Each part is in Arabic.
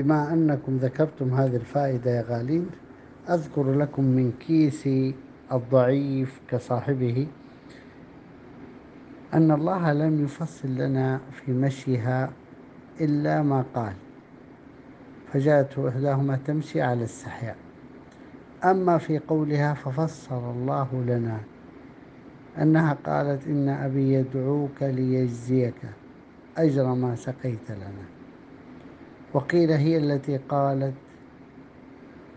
بما أنكم ذكرتم هذه الفائدة يا غالين أذكر لكم من كيسي الضعيف كصاحبه أن الله لم يفصل لنا في مشيها إلا ما قال فجاءت إحداهما تمشي على السحياء أما في قولها ففسر الله لنا أنها قالت إن أبي يدعوك ليجزيك أجر ما سقيت لنا. وقيل هي التي قالت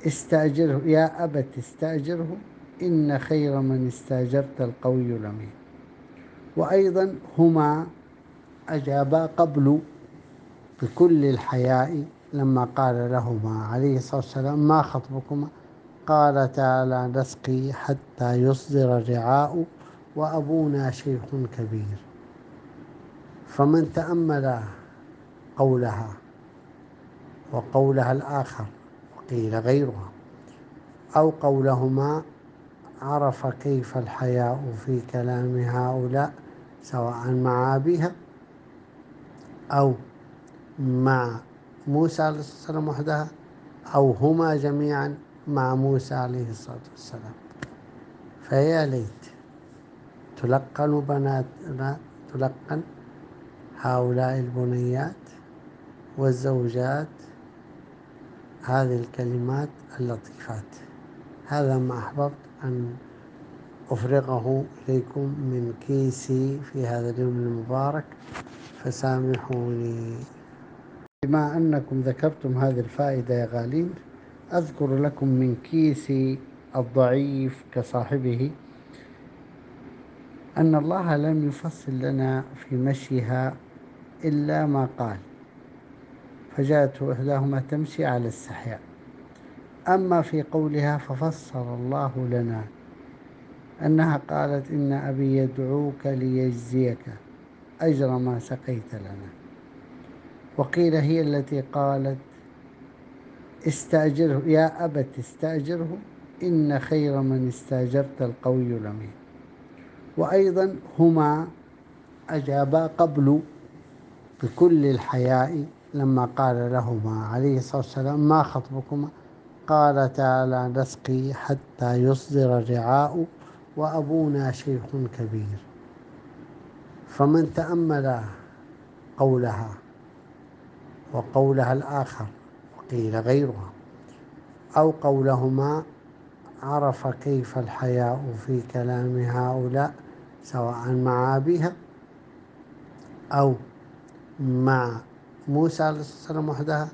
استأجره يا أبت استأجره إن خير من استأجرت القوي الأمين وأيضا هما أجابا قبل بكل الحياء لما قال لهما عليه الصلاة والسلام ما خطبكما؟ قال تعالى نسقي حتى يصدر الرعاء وأبونا شيخ كبير. فمن تأمل قولها وقولها الآخر وقيل غيرها. أو قولهما عرف كيف الحياء في كلام هؤلاء سواء مع أبيها أو مع موسى عليه والسلام وحدها أو هما جميعا مع موسى عليه الصلاة والسلام. فيا ليت تلقن بناتنا تلقن هؤلاء البنيات والزوجات هذه الكلمات اللطيفات. هذا ما أحببت أن أفرغه إليكم من كيسي في هذا اليوم المبارك فسامحوني. بما أنكم ذكرتم هذه الفائدة يا غالين أذكر لكم من كيسي الضعيف كصاحبه أن الله لم يفصل لنا في مشيها إلا ما قال. فجاءت إحداهما تمشي على السحياء أما في قولها ففسر الله لنا أنها قالت إن أبي يدعوك ليجزيك أجر ما سقيت لنا. وقيل هي التي قالت استأجره يا أبت استأجره إن خير من استأجرت القوي الأمين وأيضا هما أجابا قبل بكل الحياء لما قال لهما عليه الصلاة والسلام ما خطبكما؟ قال تعالى نسقي حتى يصدر الرعاء وأبونا شيخ كبير. فمن تأمل قولها وقولها الآخر وقيل غيرها أو قولهما عرف كيف الحياء في كلام هؤلاء سواء مع أبيها أو مع موسى عليه الصلاة والسلام وحدها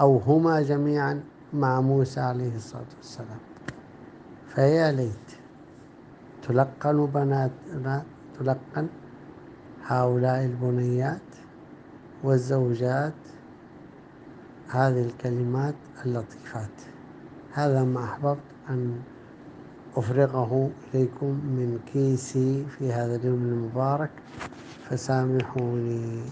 أو هما جميعا مع موسى عليه الصلاة والسلام. فيا ليت تلقن بناتنا تلقن هؤلاء البنيات والزوجات هذه الكلمات اللطيفات. هذا ما أحببت أن أفرغه إليكم من كيسي في هذا اليوم المبارك فسامحوني.